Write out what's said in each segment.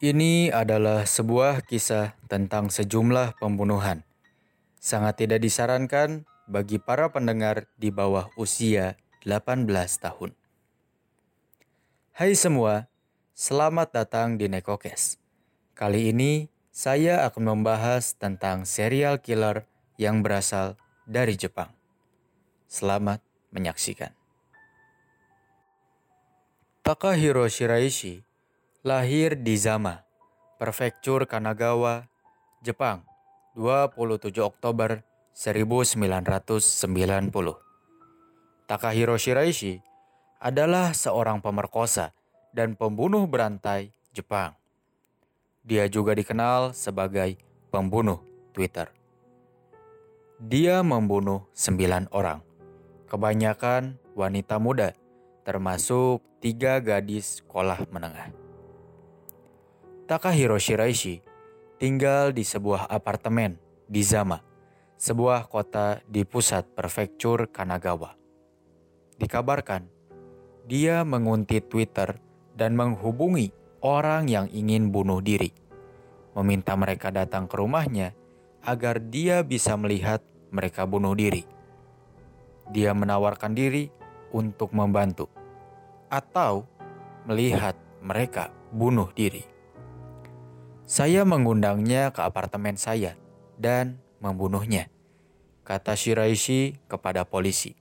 Ini adalah sebuah kisah tentang sejumlah pembunuhan. Sangat tidak disarankan bagi para pendengar di bawah usia 18 tahun. Hai semua, selamat datang di Nekokes. Kali ini saya akan membahas tentang serial killer yang berasal dari Jepang. Selamat menyaksikan. Takahiro Shiraishi lahir di Zama, Prefektur Kanagawa, Jepang, 27 Oktober 1990. Takahiro Shiraishi adalah seorang pemerkosa dan pembunuh berantai Jepang. Dia juga dikenal sebagai pembunuh Twitter. Dia membunuh sembilan orang, kebanyakan wanita muda, termasuk tiga gadis sekolah menengah. Takahiro Shiraishi tinggal di sebuah apartemen di Zama, sebuah kota di pusat prefektur Kanagawa. Dikabarkan, dia menguntit Twitter dan menghubungi orang yang ingin bunuh diri, meminta mereka datang ke rumahnya agar dia bisa melihat mereka bunuh diri. Dia menawarkan diri untuk membantu atau melihat mereka bunuh diri. Saya mengundangnya ke apartemen saya dan membunuhnya, kata Shiraishi kepada polisi.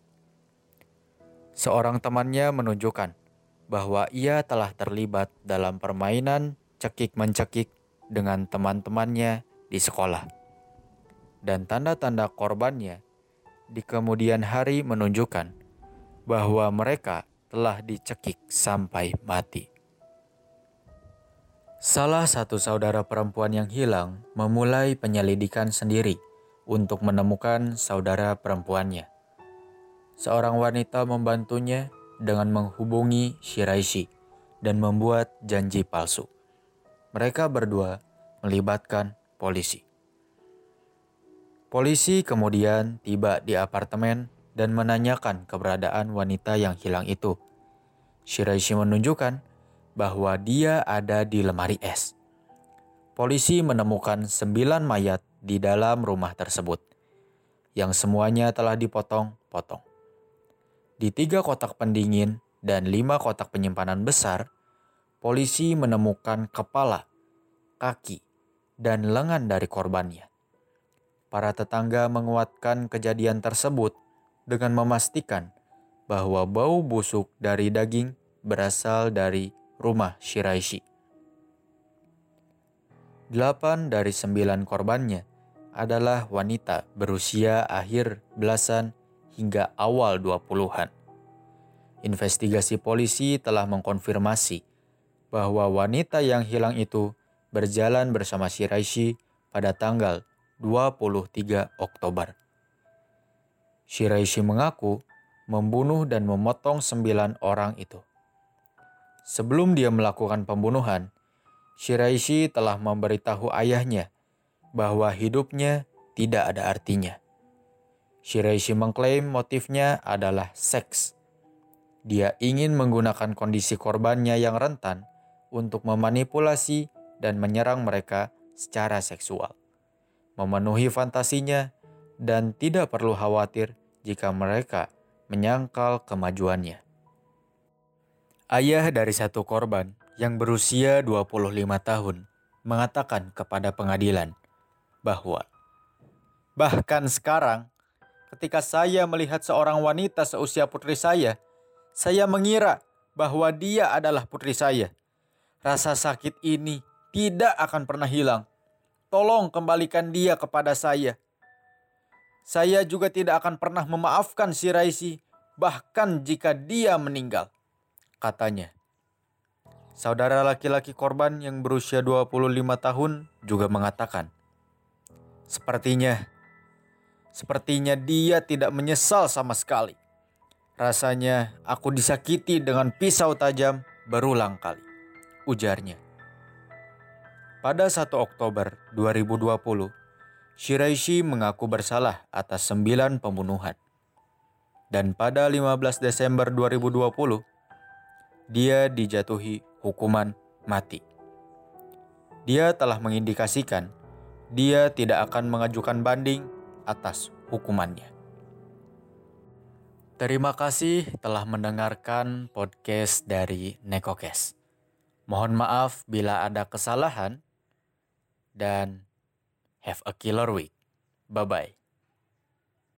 Seorang temannya menunjukkan bahwa ia telah terlibat dalam permainan cekik-mencekik dengan teman-temannya di sekolah. Dan tanda-tanda korbannya di kemudian hari menunjukkan bahwa mereka telah dicekik sampai mati. Salah satu saudara perempuan yang hilang memulai penyelidikan sendiri untuk menemukan saudara perempuannya. Seorang wanita membantunya dengan menghubungi Shiraishi dan membuat janji palsu. Mereka berdua melibatkan polisi. Polisi kemudian tiba di apartemen dan menanyakan keberadaan wanita yang hilang itu. Shiraishi menunjukkan bahwa dia ada di lemari es. Polisi menemukan sembilan mayat di dalam rumah tersebut, yang semuanya telah dipotong-potong. Di tiga kotak pendingin dan lima kotak penyimpanan besar, polisi menemukan kepala, kaki, dan lengan dari korbannya. Para tetangga menguatkan kejadian tersebut dengan memastikan bahwa bau busuk dari daging berasal dari rumah Shiraishi. Delapan dari sembilan korbannya adalah wanita berusia akhir belasan hingga awal dua puluhan. Investigasi polisi telah mengkonfirmasi bahwa wanita yang hilang itu berjalan bersama Shiraishi pada tanggal 23 Oktober. Shiraishi mengaku membunuh dan memotong sembilan orang itu. Sebelum dia melakukan pembunuhan, Shiraishi telah memberitahu ayahnya bahwa hidupnya tidak ada artinya. Shiraishi mengklaim motifnya adalah seks. Dia ingin menggunakan kondisi korbannya yang rentan untuk memanipulasi dan menyerang mereka secara seksual, memenuhi fantasinya, dan tidak perlu khawatir jika mereka menyangkal kemajuannya. Ayah dari satu korban yang berusia 25 tahun mengatakan kepada pengadilan bahwa bahkan sekarang ketika saya melihat seorang wanita seusia putri saya, saya mengira bahwa dia adalah putri saya. Rasa sakit ini tidak akan pernah hilang. Tolong kembalikan dia kepada saya. Saya juga tidak akan pernah memaafkan si Raisi, bahkan jika dia meninggal katanya. Saudara laki-laki korban yang berusia 25 tahun juga mengatakan, Sepertinya, sepertinya dia tidak menyesal sama sekali. Rasanya aku disakiti dengan pisau tajam berulang kali, ujarnya. Pada 1 Oktober 2020, Shiraishi mengaku bersalah atas sembilan pembunuhan. Dan pada 15 Desember 2020, dia dijatuhi hukuman mati. dia telah mengindikasikan dia tidak akan mengajukan banding atas hukumannya. Terima kasih telah mendengarkan podcast dari Nekokes. Mohon maaf bila ada kesalahan dan have a killer week. Bye bye.